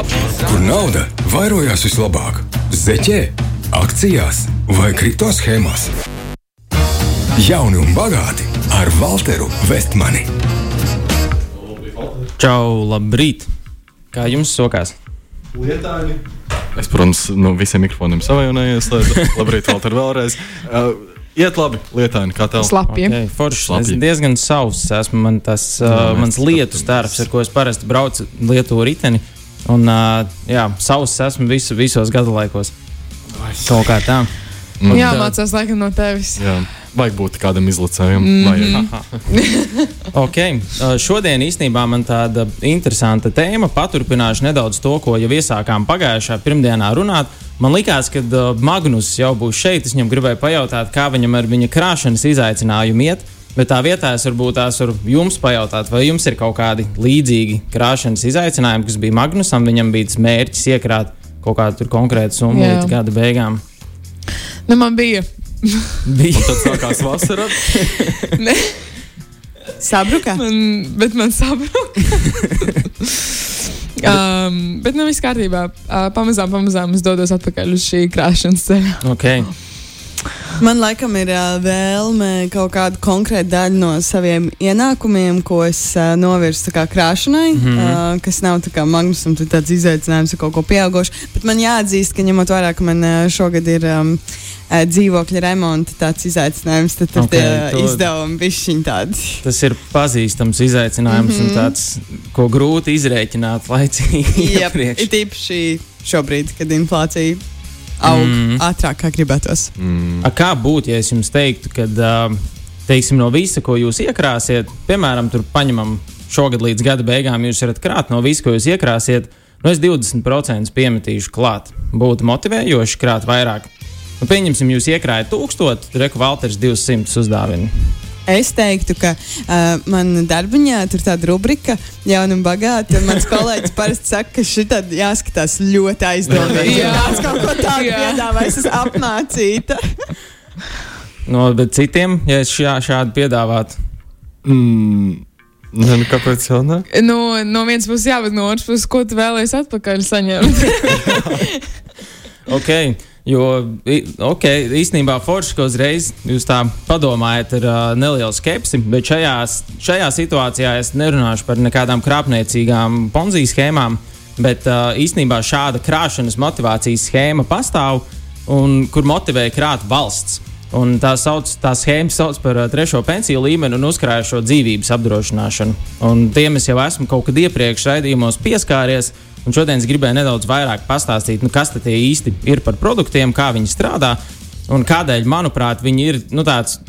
Kur nauda vairojās vislabāk? Zeķē, akcijās vai kripto schēmās? Jauni un bagāti ar Walteru Vestmani. Čau, labrīt! Kā jums sokās? Lietaini. Es, protams, no visiem mikrofoniem savainojos. Labrīt, Valter, vēlreiz. Uh, iet labi, lietaini, kā tev? Slapji. Okay, forši. Slapji. Es diezgan sauss esmu. Man tas uh, mans lietu starps, ar ko es parasti braucu Lietuvu riteni. Un, uh, jā, sauss esmu visu, visos gadu laikos. Kaut kā tā. Mm. Jā, mācās laikam no tevis. Jā. Vajag būt kādam izlacējam. Mhm. Vajag. Ok, uh, šodien īstenībā man tāda interesanta tēma. Paturpināšu nedaudz to, ko jau iesākām pagājušā pirmdienā runāt. Man liekas, ka uh, Magnus jau būs šeit. Es viņam gribēju pajautāt, kā viņam ar viņa krāšanas izaicinājumu iet. Bet tā vietā es varbūt tās varu jums pajautāt, vai jums ir kaut kādi līdzīgi krāšanas izaicinājumi, kas bija Magnusam. Viņam bija tas mērķis iekrāt kaut kādu tur konkrētu summu līdz gada beigām. Nu, man bija. Bija Tad sākās vasara. Ne, Sabruka? man, bet man sabruka. um, bet nu viss kārtībā. Uh, pamazām, pamazām es dodos atpakaļ uz šī krāšanas ceļa. okay. Man laikam ir uh, vēlme kaut kādu konkrētu daļu no saviem ienākumiem, ko es uh, novirzu krāšanai, mm Mhm. -hmm. uh, kas nav tā kā magnusam, tāds izaicinājums kaut ko pieaugušu. Bet man jāatzīst, ka ņemot vērā, ka man uh, šogad ir um, dzīvokļa remonta tāds izaicinājums, tad tur Ok, tie to- izdevumi bišķiņ tādi. Tas ir pazīstams izaicinājums mm -hmm. un tāds, ko grūti izrēķināt laicīgi. Jep, iepriekš. it īpaši šobrīd, kad inflācija aug Mm. ātrāk, kā gribētos. Mm. A, kā būtu, ja es jums teiktu, ka teiksim, no visa, ko jūs iekrāsiet, piemēram, tur paņemam šogad līdz gada beigām, jūs varat krāt no visa, ko jūs iekrāsiet, nu es 20% piemetīšu klāt. Būtu motivējoši krāt vairāk. Nu, pieņemsim, jūs iekrājat 1000, reku Valters 200 uzdāvinu. Es teiktu, ka uh, man darbiņā tur tāda rubrika, jauna un bagāta. un Mans kolēģis parasti saka, ka šī tāda jāskatās ļoti aizdomīgi. Jā. Tas kaut ko tādu piedāvā, es esmu apmācīta. No bet citiem, ja es šā, šādu piedāvātu, Mm. Nu, kāpēc jau ne? Nu, no vienas puses, jā, bet no otras puses, ko tu vēlēsies atpakaļ saņemt? Ok, jo okay, īstenībā forši, ka uzreiz jūs tā padomājat ar uh, nelielu skepsi, bet šajā, šajā situācijā es nerunāšu par nekādām krāpniecīgām ponzijas schēmām, bet uh, īstenībā šāda krāšanas motivācijas schēma pastāv un kur motivē krāt valsts. Un tā, sauc, tā schēma sauc par uh, trešo pensiju līmeni un uzkrājušo dzīvības apdrošināšanu. Un tiem es jau esmu kaut kad iepriekš raidījumos pieskāries. Un šodien es gribēju nedaudz vairāk pastāstīt, nu, kas tie īsti ir par produktiem, kā viņi strādā. Un kādēļ, manuprāt, viņi ir nu,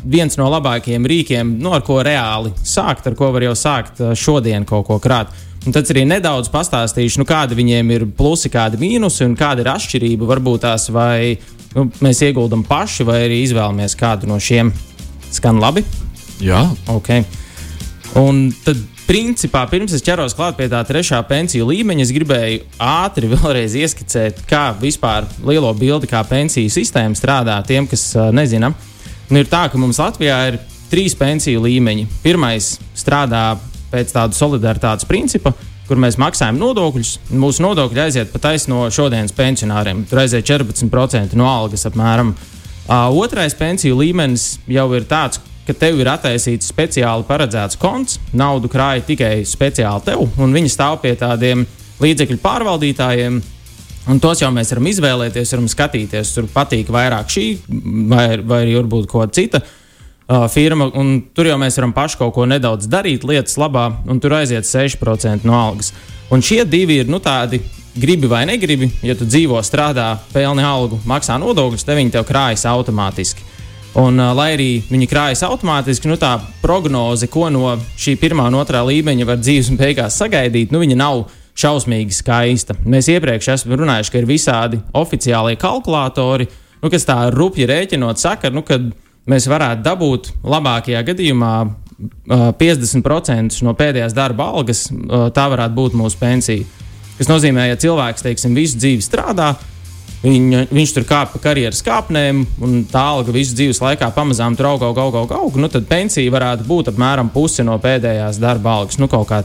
viens no labākajiem rīkiem, nu, ar ko reāli sākt, ar ko var jau sākt uh, šodien kaut ko krāt. Un tad arī nedaudz pastāstīšu, nu, kādi viņiem ir plusi, kādi mīnusi un kāda ir atšķirība. Varbūt tās vai nu, mēs ieguldam paši, vai arī izvēlamies kādu no šiem. Skan labi. Jā, Okay. Un tad, principā, pirms es ķeros klāt pie tā trešā pensiju līmeņa, es gribēju ātri vēlreiz ieskicēt, kā vispār lielo bildi, kā pensiju sistēma strādā tiem, kas uh, nezina. Nu, ir tā, ka mums Latvijā ir trīs pensiju līmeņi. Pirmais strādā pēc tāda solidaritātes principa, kur mēs maksājam nodokļus. un Mūsu nodokļi aiziet pat no šodienas pensionāriem. Tur aiziet 14% no algas apmēram. Uh, otrais pensiju līmenis jau ir tāds, ka tev ir attaisīts speciāli paredzēts konts, naudu krāja tikai speciāli tev, un viņi stāv pie tādiem līdzekļu pārvaldītājiem. Un tos jau mēs varam izvēlēties, varam skatīties, tur patīk vairāk šī, vai, vai arī varbūt kāda cita uh, firma. Tur jau mēs varam paši kaut ko nedaudz darīt lietas labā, un tur aiziet 6% no algas. Un šie divi ir nu, tādi. Gribi vai negribi, ja tu dzīvo, strādā, pelni algu, maksā nodokļus, tad viņi tev krājas automātiski. Un, uh, lai arī viņi krājas automātiski, nu, tā prognoze, ko no šī pirmā un otrā līmeņa var dzīves beigās sagaidīt, nu, viņa nav šausmīgi skaista. Mēs iepriekš esam runājuši, ka ir visādi oficiālie kalkulatori, nu, kas tā rupji rēķinot, saka, nu, ka mēs varētu dabūt labākajā gadījumā uh, 50% no pēdējās darba algas, uh, tā varētu būt mūsu pensija. Tas nozīmē, ja cilvēks teiksim, visu dzīvi strādā, Viņa, viņš tur kāpa pa karjeras kāpnēm, un tā alga visu dzīves laikā pamazām tur aug, aug, aug, aug. Nu, tad pensija varētu būt apmēram puse no pēdējās darba algas. Nu, kā.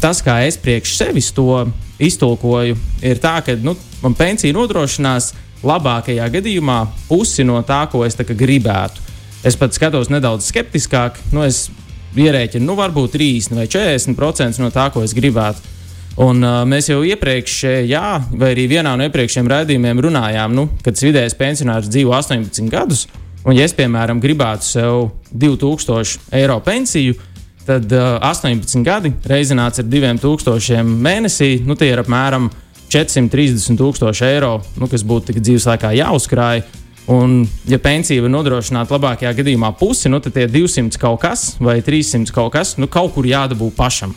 Tas, kā es priekš sevis to iztulkoju, ir tā, ka nu, man pensija nodrošinās labākajā gadījumā pusi no tā, ko es tā gribētu. Es pat skatos nedaudz skeptiskāk, nu, es ierēķinu, nu, varbūt 30 vai 40% no tā, ko es gribētu. Un, uh, mēs jau iepriekš, jā, vai arī vienā no iepriekšējiem raidījumiem runājām, nu, kad vidējais pensionārs dzīvo 18 gadus, un, ja es, piemēram, gribētu sev 2000 eiro pensiju, tad uh, 18 gadi reizināts ar 2000 mēnesī, nu, tie ir apmēram 430 tūkstoši eiro, nu, kas būtu dzīves laikā jāuzkrāj. Un, ja pensija var nodrošināt labākajā gadījumā pusi, nu, tad tie 200 kaut kas vai 300 kaut kas, nu, kaut kur jādabū pašam.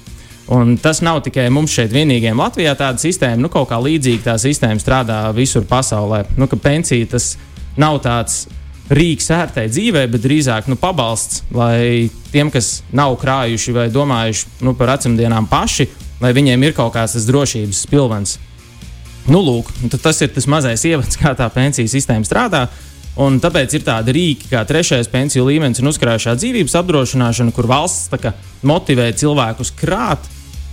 Un tas nav tikai mums šeit vienīgajiem Latvijā tāda sistēma, nu, kaut kā līdzīga tā sistēma strādā visur pasaulē. Nu, ka pensija tas nav tāds rīks ērtai dzīvē, bet drīzāk nu, pabalsts, lai tiem, kas nav krājuši vai domājuši nu, par vecumdienām paši, lai viņiem ir kaut kāds tas drošības pilvens. Nu, lūk, tas ir tas mazais ievads, kā tā pensiju sistēma strādā. Un tāpēc ir tādi rīki, kā trešais pensiju līmenis un uzkrājušā dzīvības apdrošināšana, kur valsts kā, motivē cilvēkus krāt,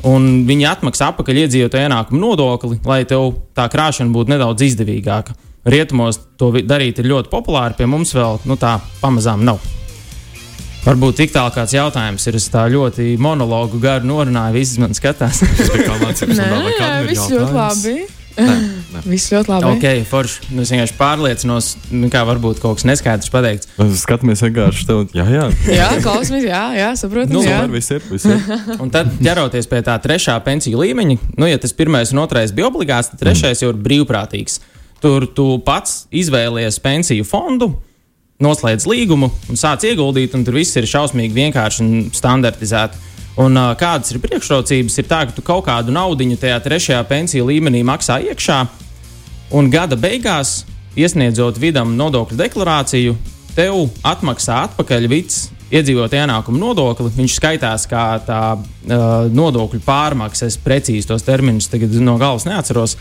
un viņi atmaksā atpakaļ iedzīvotāju ienākumu nodokli, lai tev tā krāšana būtu nedaudz izdevīgāka. Rietumos to darīt ir ļoti populāri, pie mums vēl nu, tā pamazām nav. Varbūt tik tālu kāds jautājums ir. Es tā ļoti monologu garu norunāju, visi man skatās. Tas bija kā mācības jā, kādam ir viss ļoti labi. Nē, nē. Viss ļoti labi. ok, forši. Nu, Es vienkārši pārliecinos, nu, kā varbūt kaut kas neskaidrs pateikts. Skatāmies vienkārši tev. Jā, jā. Jā, klausamies, jā, jā saprotam. Nu, jā. Viss ir. Viss ir. Un tad, ķeroties pie tā trešā pensiju līmeņa, nu, ja tas pirmais un otrais bija obligāts, tad trešais jau ir brīvprātīgs. Tur tu pats izvēlies pensiju fondu, noslēdz līgumu un sāc ieguldīt, un tur viss ir šausmīgi vienkārši un standartizēti. Un, uh, kādas ir priekšrocības? Ir tā, ka tu kaut kādu naudu tajā trešajā pensiju līmenī maksā iekšā, un gada beigās, iesniedzot vidam nodokļu deklarāciju, tev atmaksā atpakaļ vids iedzīvotāju ienākumu nodokli. Viņš skaitās kā tā uh, nodokļu pārmaksa. Es precīzi tos terminus tagad no galvas neatceros.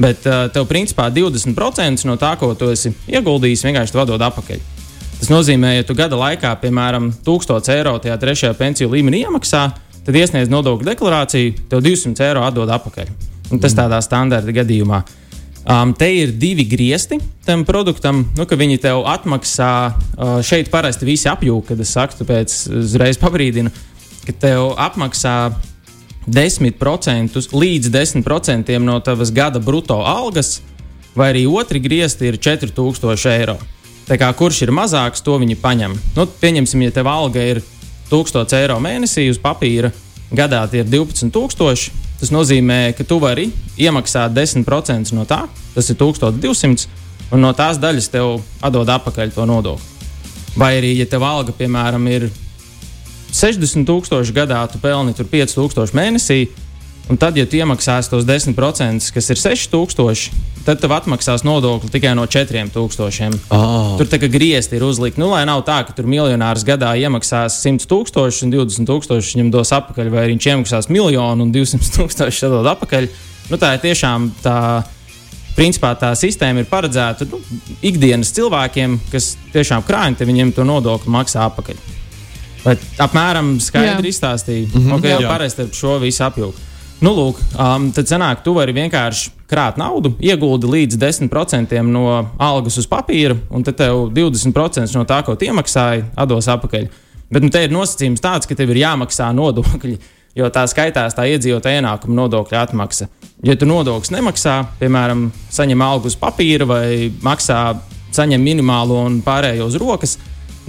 Bet uh, tev principā 20% no tā, ko tu esi ieguldījis, vienkārši vadot atpakaļ. Tas nozīmē, ja tu gada laikā, piemēram, 1000 eiro tajā trešajā pensiju līmenī iemaksā, tad iesniedz nodokļu deklarāciju, tev 200 eiro atdod atpakaļ. Un tas tādā standarta gadījumā. Um, te ir divi griezti tam produktam, nu, ka viņi tev atmaksā. Uh, šeit parasti visi apjūka, kad es saku, tāpēc uzreiz pabrīdinu, ka tev apmaksā 10% līdz 10% no tavas gada brutto algas, vai arī otri griezti ir 4000 eiro. Kā kurš ir mazāks, to viņi paņem. Nu, pieņemsim, ja tev alga ir 1000 eiro mēnesī uz papīra, gadā tie ir 12,000. Tas nozīmē, ka tu vari iemaksāt 10% no tā, tas ir 1200, un no tās daļas tev atdod atpakaļ to nodokli. Vai arī, ja tev alga, piemēram, ir 60,000 gadā, tu pelni 5,000 mēnesī, un tad, ja tu iemaksāsi tos 10%, kas ir 6,000, tad tev atmaksās nodokli tikai no 4,000. Oh. Tur tā kā griezti ir uzlikti. Nu, lai nav tā, ka tur miljonārs gadā iemaksās 100 tūkstoši un 20 tūkstoši viņam dos atpakaļ, vai viņš iemaksās miljonu un 200 tūkstoši dod atpakaļ. Nu, tā ir tiešām tā. Principā tā sistēma ir paredzēta nu, ikdienas cilvēkiem, kas tiešām krāj, un viņiem to nodokli maksā atpakaļ. Vai apmēram skaidri izstāstīja, mm -hmm, okay, jau Jā. parasti ar šo visu apjūgu. Nu, lūk, um, tad sanāk, tu vari vienkārši krāt naudu, ieguldi līdz 10% no algas uz papīra, un tad tev 20% no tā, ko tu iemaksāji, atdos atpakaļ. Bet nu, te ir nosacījums tāds, ka tev ir jāmaksā nodokļi, jo tā skaitās tā iedzīvotāja ienākuma nodokļa atmaksa. Ja tu nodokļus nemaksā, piemēram, saņem algu uz papīra vai maksā, saņem minimālo un pārējo uz rokas,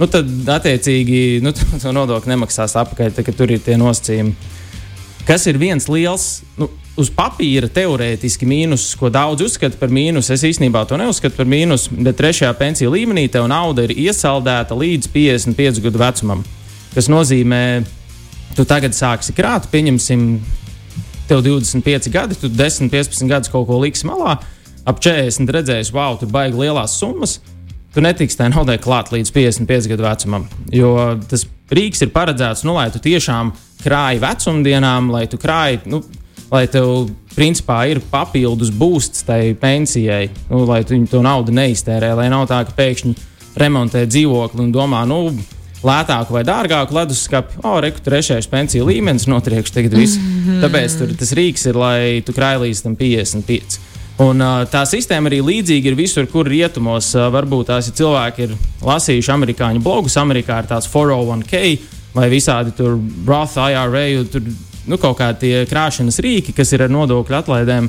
nu, tad attiecīgi nu, to nodokli nemaksās atpakaļ, tā, ka tur ir tie nosacījumi. Kas ir viens liels, nu, uz papīra teorētiski mīnus, ko daudz uzskata par mīnusu. Es īstenībā to neuzskatu par mīnusu, bet trešajā pensiju līmenī tev nauda ir iesaldēta līdz 55 gadu vecumam. Tas nozīmē, tu tagad sāksi krāt, pieņemsim, tev 25 gadi, tu 10, 15 gadus kaut ko liksi malā, ap 40 redzēsi, wow, tur baigi lielās summas. Tu netiksi tai naudai klāt līdz 55 gadu vecumam. Jo tas rīks ir paredzēts, nu, lai tu tiešām krāji vecumdienām, lai tu krāji, nu, lai tev principā ir papildus būsts tai pensijai, nu, lai tu to naudu neiztērē. Lai nav tā, ka pēkšņi remontē dzīvokli un domā, nu, lētāku vai dārgāku leduskapi, o, reku, trešais pensiju līmenis, notriekšu tagad visu. Mm -hmm. Tāpēc tur tas rīks ir, lai tu krāj līdz tam 55. Un, tā sistēma arī līdzīga ir visur, kur rietumos. Varbūt tās ja cilvēki ir lasījuši amerikāņu blogus. Amerikā ir tāds 401k vai visādi tur Roth IRA, tur nu, kaut kādi krāšanas rīki, kas ir ar nodokļu atlaidēm.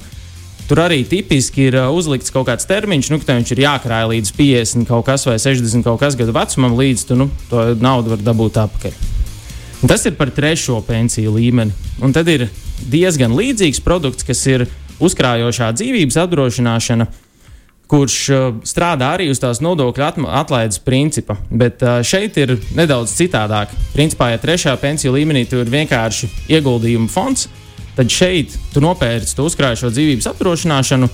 Tur arī tipiski ir uzlikts kaut kāds termiņš, nu, ka viņš ir jākrāj līdz 50 kaut kas vai 60 kaut kas gadu vecumam, līdz tu nu, to naudu var dabūt atpakaļ. Un tas ir par trešo pensiju līmeni. Un tad ir diezgan līdzīgs produkts, kas ir uzkrājošā dzīvības apdrošināšana, kurš uh, strādā arī uz tās nodokļu atlaides principa. Bet uh, šeit ir nedaudz citādāk. Principā, ja trešā pensiju līmenī tur ir vienkārši ieguldījumu fonds, tad šeit tu nopērci to uzkrājošo dzīvības apdrošināšanu.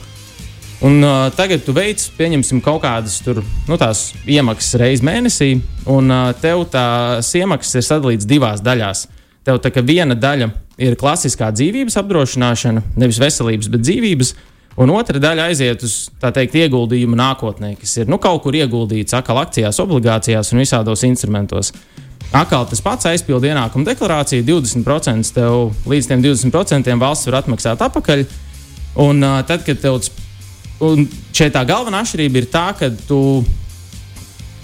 Un, uh, tagad tu veic, pieņemsim, kaut kādas tur, nu, iemaksas reizes mēnesī, un uh, tev tās iemaksas ir sadalītas divās daļās. Tev tā kā viena daļa ir klasiskā dzīvības apdrošināšana, nevis veselības, bet dzīvības. Un otra daļa aiziet uz teikt, ieguldījumu nākotnē, kas ir nu, kaut kur ieguldīts atkal akcijās, obligācijās un visādos instrumentos. Atkal tas pats aizpildu ienākumu deklarāciju, 20% tev līdz 20% valsts var atmaksāt atpakaļ. Un uh, tad, kad tev un šeit tā galvenā atšķirība ir tā, ka tu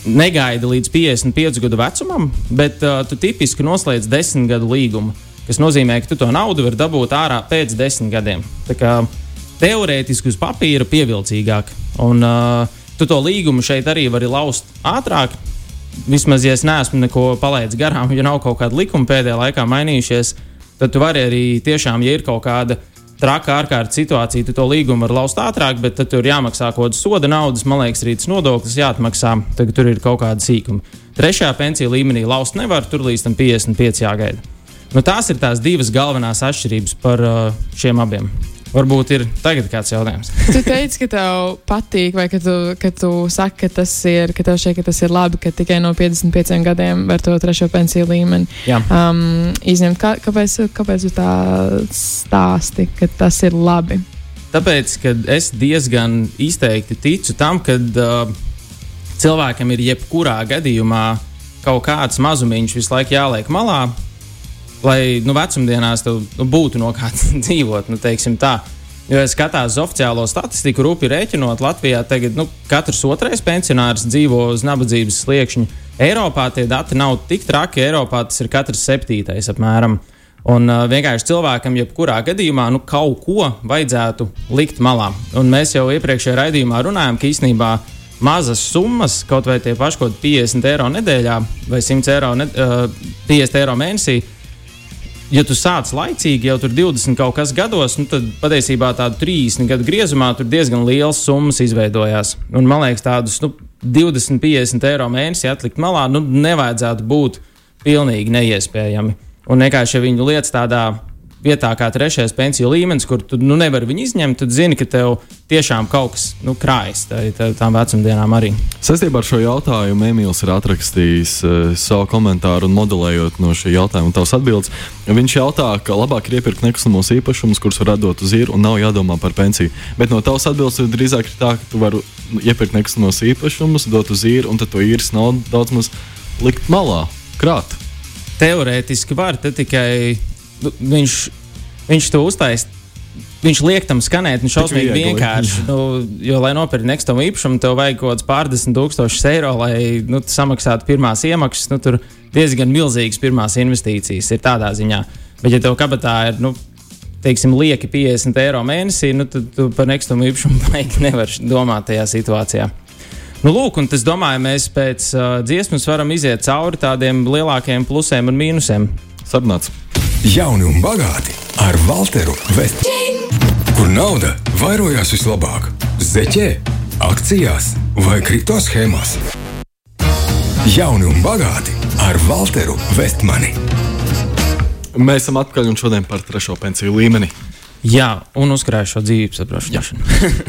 negaidi līdz 55 gadu vecumam, bet uh, tu tipiski noslēdz 10 gadu līgumu kas nozīmē, ka tu to naudu vari dabūt ārā pēc desmit gadiem. Tā kā teorētiski uz papīra pievilcīgāk. Un uh, tu to līgumu šeit arī vari laust ātrāk. Vismaz, ja es neesmu neko palaidis garām, ja nav kaut kāda likuma pēdējā laikā mainījušies, tad tu vari arī tiešām, ja ir kaut kāda traka ārkārtas situācija, tu to līgumu vari laust ātrāk, bet tad tur jāmaksā kaut kāda soda naudas, man liekas, rītas nodoklis jāatmaksā. Tagad tur ir kaut kāda sīkuma. Trešajā pensiju līmenī laust nevar, tur līdz tam 55 jāgaida. Nu, tās ir tās divas galvenās atšķirības par uh, šiem abiem. Varbūt ir tagad kāds jautājums. tu teici, ka tev patīk, vai ka tu, ka tu saki, ka tas ir, ka tev šķiet, ka tas ir labi, ka tikai no 55 gadiem var to trešo pensiju līmeni um, izņemt. Kā, kāpēc, kāpēc tu tā stāsti, ka tas ir labi? Tāpēc, ka es diezgan izteikti ticu tam, ka uh, cilvēkam ir jebkurā gadījumā kaut kāds mazumiņš visu laiku jāliek malā, lai nu, vecumdienās tev nu, būtu no kā dzīvot. Nu, Jo, ja skatās uz oficiālo statistiku, rupi rēķinot, Latvijā tagad nu, katrs otrais pensionārs dzīvo uz nabadzības sliekšņa. Eiropā tie dati nav tik traki, Eiropā tas ir katrs septītais apmēram. Un uh, vienkārši cilvēkam, jebkurā gadījumā, nu, kaut ko vajadzētu likt malā. Un mēs jau iepriekšējā raidījumā runājām, ka īstenībā mazas summas, kaut vai tie paši 50 eiro nedēļā vai 100 eiro, ne, uh, 50 eiro mēnesī, uh, ja tu sāc laicīgi, jau tur 20 kaut kas gados, nu, tad patiesībā tādu 30 gadu griezumā tur diezgan liels summas izveidojās. Un, man liekas, tādus nu, 20, 50 eiro mēnesī atlikt malā nu, nevajadzētu būt pilnīgi neiespējami. Un vienkārši, ja viņu lietas tādā vietā kā trešais pensiju līmenis, kur tu nu, nevari viņu izņemt, tad zini, ka tev tiešām kaut kas nu, krājas tā, tā, tām vecumdienām arī. Sastībā ar šo jautājumu Emīls ir atrakstījis uh, savu komentāru un modelējot no šī jautājuma tavas atbildes. Viņš jautā, ka labāk ir iepirkt nekustamos īpašumus, kurus var dot uz īru un nav jādomā par pensiju. Bet no tavas atbildes drīzāk ir tā, ka tu vari iepirkt nekustamos īpašumus, dot uz īru un tad to īres naudu daudz maz likt malā, krāt. Teorētiski var, te tikai viņš, viņš to uztaisīja. Viņš liek tam skanēt, viņš šausmīgi vienkārši. Nu, jo, lai nopirktu nekustamo īpašumu, tev vajag kaut kāds pārdesmit tūkstošus eiro, lai nu, samaksātu pirmās iemaksas. Nu, tur diezgan milzīgas pirmās investīcijas ir tādā ziņā. Bet, ja tev kabatā ir, nu, teiksim, lieki 50 eiro mēnesī, nu, tad tu par nekustamo īpašumu baigi nevar domāt tajā situācijā. Nu, lūk, un es domāju, mēs pēc uh, dziesmas varam iziet cauri tādiem lielākiem plusiem un mīnusiem. Sarunāts! Jauni un bagāti ar Walteru Vestu. Kur nauda vairojās vislabāk? Zeķē, akcijās vai kripto schēmās? Jauni un bagāti ar Walteru Vestmani. Mēs esam atpakaļ un šodien par trešo pensiju līmeni. Jā, un uzkrājušo dzīvības apdrošināšanu.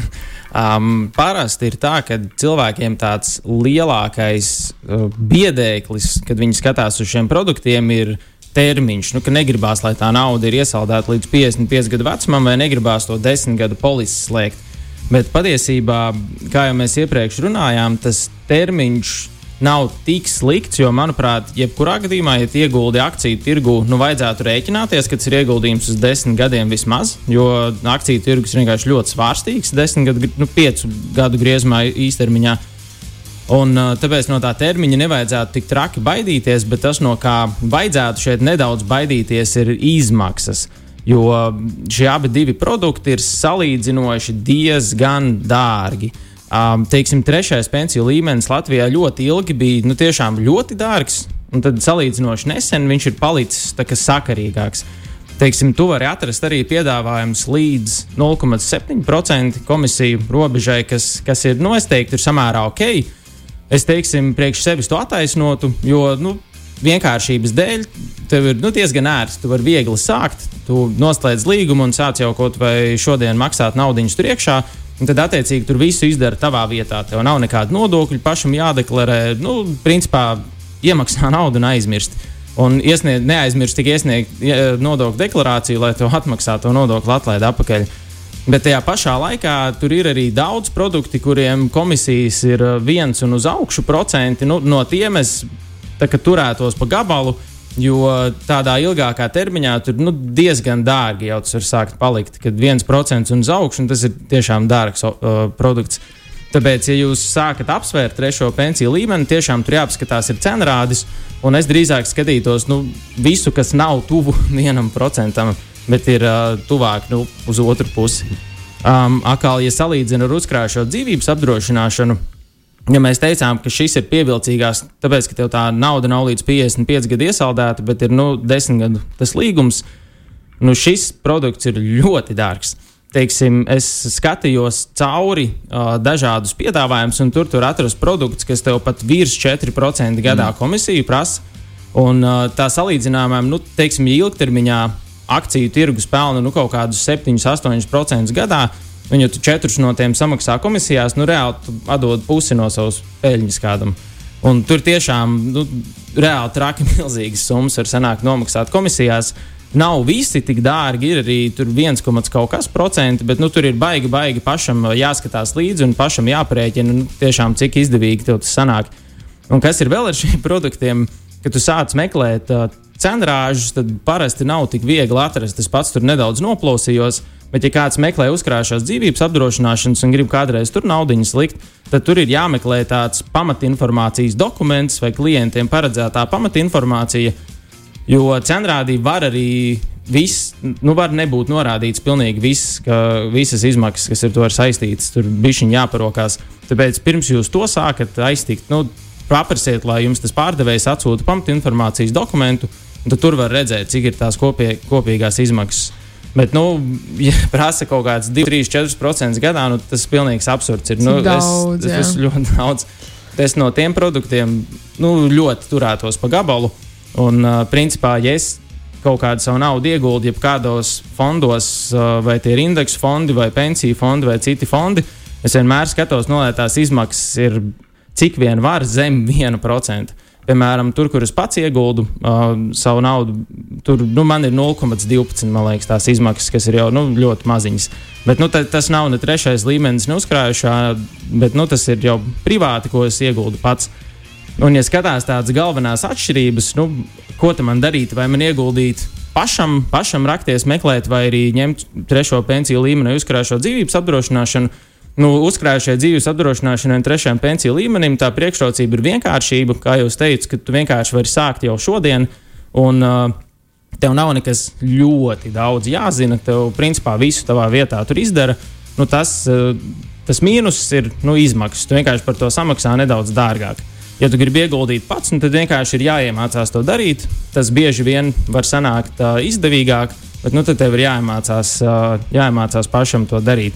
um, parasti ir tā, ka cilvēkiem tāds lielākais uh, biedēklis, kad viņi skatās uz šiem produktiem, ir termiņš, nu, ka negribās, lai tā nauda ir iesaldēta līdz 55 gadu vecumam, vai negribās to 10 gadu polisi slēgt. Bet patiesībā, kā jau mēs iepriekš runājām, tas termiņš nav tik slikts, jo, manuprāt, jebkurā gadījumā, ja ieguldi akciju tirgu, nu, vajadzētu rēķināties, ka tas ir ieguldījums uz desmit gadiem vismaz, jo akciju tirgus ir vienkārši ļoti svārstīgs, desmit gadu, nu, piecu gadu griezumā īstermiņā. Un, tāpēc no tā termiņa nevajadzētu tik traki baidīties, bet tas, no kā vajadzētu šeit nedaudz baidīties, ir izmaksas. Jo šie abi produkti ir salīdzinoši diezgan dārgi. Um, teiksim, trešais pensiju līmenis Latvijā ļoti ilgi bija nu, tiešām ļoti dārgs, un tad salīdzinoši nesen viņš ir palicis sakarīgāks. Teiksim, tu vari atrast arī piedāvājumus līdz 0,7% komisiju robežai, kas, kas ir, nu, es teiktu, ir samērā ok. Es teiksim, priekš sevis to attaisnotu, jo nu, vienkāršības dēļ tev ir nu, diezgan ērti. Tu vari viegli sākt, tu noslēdz līgumu un sāc jau kaut vai šodien maksāt naudu tur iekšā. Un tad, attiecīgi, tur visu izdara tavā vietā. Tev nav nekāda nodokļa, pašam jādeklarē. Nu, principā iemaksā naudu un aizmirst. Un iesniedz, neaizmirst tik iesniegt nodokļu deklarāciju, lai tev atmaksātu to nodokļu atlaidi atpakaļ. Bet tajā pašā laikā tur ir arī daudz produktu, kuriem komisijas ir viens un uz augšu procenti. Nu, no tiem es turētos pa gabalu. Jo tādā ilgākā termiņā tur nu, diezgan dārgi jau tas var sākt palikt. Kad viens procents un uz augšu, tas ir tiešām dārgs uh, produkts. Tāpēc, ja jūs sākat apsvērt trešo pensiju līmeni, tiešām tur jāapskatās ir cenrādis. Un es drīzāk skatītos nu, visu, kas nav tuvu vienam procentam, bet ir uh, tuvāk nu, uz otru pusi. Um, akāli, ja salīdzinu ar uzkrājušo dzīvības apdrošināšanu, ja mēs teicām, ka šis ir pievilcīgāks, tāpēc, ka tev tā nauda nav līdz 55 gadu iesaldēta, bet ir nu, 10 gadu tas līgums, nu šis produkts ir ļoti dārgs. Teiksim, es skatījos cauri uh, dažādus piedāvājumus, un tur tur atrast produkts, kas tev pat virs 4% gadā mm. komisiju prasa. Un, uh, tā salīdzinājumā, nu, teiksim, ja ilgtermiņā akciju tirgus pelna nu, kaut kādus 7-8% gadā, Un, ja tu četrus no tiem samaksā komisijās, nu reāli atdod pusi no savas peļņas kādam. Un tur tiešām nu, reāli traki milzīgas summas var sanākt nomaksāt komisijās. Nav visi tik dārgi, ir arī tur viens komats kaut kas procenti, bet nu, tur ir baigi, baigi pašam jāskatās līdzi un pašam jāprēķina, nu, tiešām, cik izdevīgi tev tas sanāk. Un kas ir vēl ar šiem produktiem, kad tu sāc meklēt uh, cenrāžus, tad parasti nav tik viegli atrast. Es pats tur nedaudz noplosījos. Uh, Bet, ja kāds meklē uzkrājušās dzīvības apdrošināšanas un grib kādreiz tur naudiņas likt, tad tur ir jāmeklē tāds pamatinformācijas dokuments vai klientiem paredzētā pamatinformācija. Jo cenrādī var arī viss, nu, var nebūt norādīts pilnīgi viss, ka visas izmaksas, kas ar to ir saistītas, tur bija jāparokās. Tāpēc pirms jūs to sākat aiztikt, nu, paprasiet, lai jums tas pārdevējs atsūta pamatinformācijas dokumentu, un tur var redzēt, cik ir tās kopie, kopīgās izmaksas. Bet, nu, ja prasa kaut kāds 2, 3, 4% gadā, nu, tas pilnīgs absurds. Ir, nu, daudz, es, tas ir ļoti daudz. Es no tiem produktiem nu, ļoti turētos pa gabalu. Un, uh, principā, ja es kaut kādu savu naudu ieguldu, ja kādos fondos, uh, vai tie ir indeksu fondi, vai pensiju fondi, vai citi fondi, es vienmēr skatos, no lai tās izmaksas ir cik vien var zem 1%. Piemēram, tur, kur es pats ieguldu uh, savu naudu, tur nu, man ir 0,12 liekas, tās izmaksas, kas ir jau nu, ļoti maziņas. Bet nu, tas nav ne trešais līmenis, ne uzkrājušā, bet nu, tas ir jau privāti, ko es ieguldu pats. Un, ja skatās tādas galvenās atšķirības, nu, ko man darīt, vai man ieguldīt pašam, pašam rakties, meklēt, vai arī ņemt trešo pensiju līmeni, uzkrājušo dzīvības apdrošināšanu, nu, uzkrājušai dzīves apdrošināšanai un trešajam pensiju līmenim, tā priekšrocība ir vienkāršība. Kā jau teicu, ka tu vienkārši vari sākt jau šodien. Un, uh, Tev nav nekas ļoti daudz jāzina. Tev, principā, visu tavā vietā tur izdara. Nu, tas, uh, tas mīnus ir nu, izmaksas. Tu vienkārši par to samaksā nedaudz dārgāk. Ja tu gribi ieguldīt pats, nu, tad vienkārši ir jāiemācās to darīt. Tas bieži vien var sanākt uh, izdevīgāk, bet nu, tad tev ir jāiemācās, uh, jāiemācās pašam to darīt.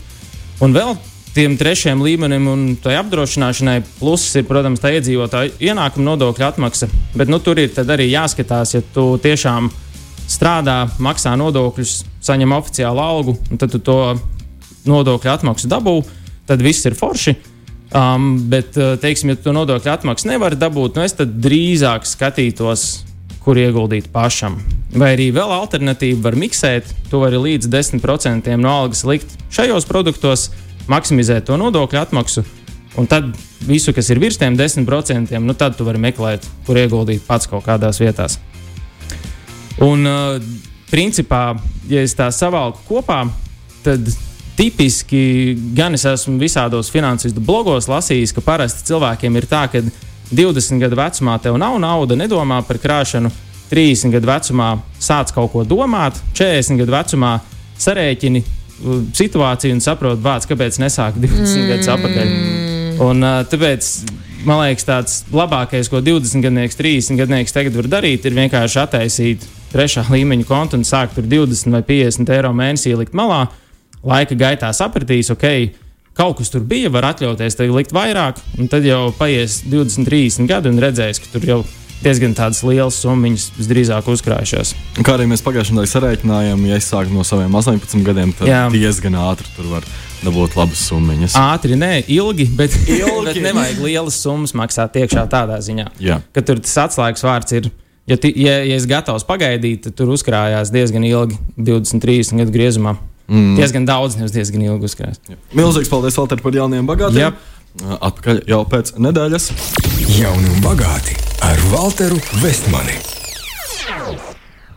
Un vēl tiem trešajam līmenim un tai apdrošināšanai. Pluss ir, protams, tā iedzīvotāja ienākuma nodokļa atmaksa. Bet nu, tur ir arī jāskatās, ja tu tiešām strādā, maksā nodokļus, saņem oficiālu algu, un tad tu to nodokļu atmaksu dabū, tad viss ir forši. Um, bet, uh, teiksim, ja tu nodokļu atmaksu nevari dabūt, nu es drīzāk skatītos, kur ieguldīt pašam. Vai arī vēl alternatīva var miksēt, to var līdz 10% no algas likt šajos produktos, maksimizēt to nodokļu atmaksu. Un tad visu, kas ir virs tiem 10%, nu, tad tu vari meklēt, kur ieguldīt pats kaut kādās vietās. Un, uh, principā, ja es tā savalku kopā, tad tipiski gan es esmu visādos finansistu blogos lasījis, ka parasti cilvēkiem ir tā, ka 20 gadu vecumā tev nav nauda, nedomā par krāšanu, 30 gadu vecumā sāc kaut ko domāt, 40 gadu vecumā sarēķini situāciju un saproti, vārds, kāpēc nesāk 20 mm. gadus atpakaļ. Un, tāpēc man liekas, tāds labākais, ko 20 gadnieks, 30 gadnieks tagad var darīt, ir vienkārši attaisīt trešā līmeņa kontu un sākt tur 20 vai 50 eiro mēnesī likt malā. Laika gaitā sapratīs, ok, kaut kas tur bija, var atļauties te likt vairāk, un tad jau paies 20, 30 gadi un redzēs, ka tur jau diezgan lielas summas visdrīzāk uzkrājušās. Kā arī mēs pagājušajā gadā sarēķinājām, ja es sāku no saviem 18 gadiem, tad Jā. diezgan ātri tur var dabūt labas summas. Ātri, nē, ilgi, bet, ilgi. bet nevajag lielas summas maksāt iekšā tādā ziņā, Jā. ka tur tas atslēgas vārds ir ja, ti, ja, ja es gatavs pagaidīt, tad tur uzkrājās diezgan ilgi, 20, 30 gadu griezumā. Mm. Diezgan daudz, nevis diezgan ilgi uzkrājās. Milzīgs paldies, Valter, par jauniem bagātiem. Yep. Atpakaļ jau pēc nedēļas. Jauni un bagāti ar Walteru Vestmani.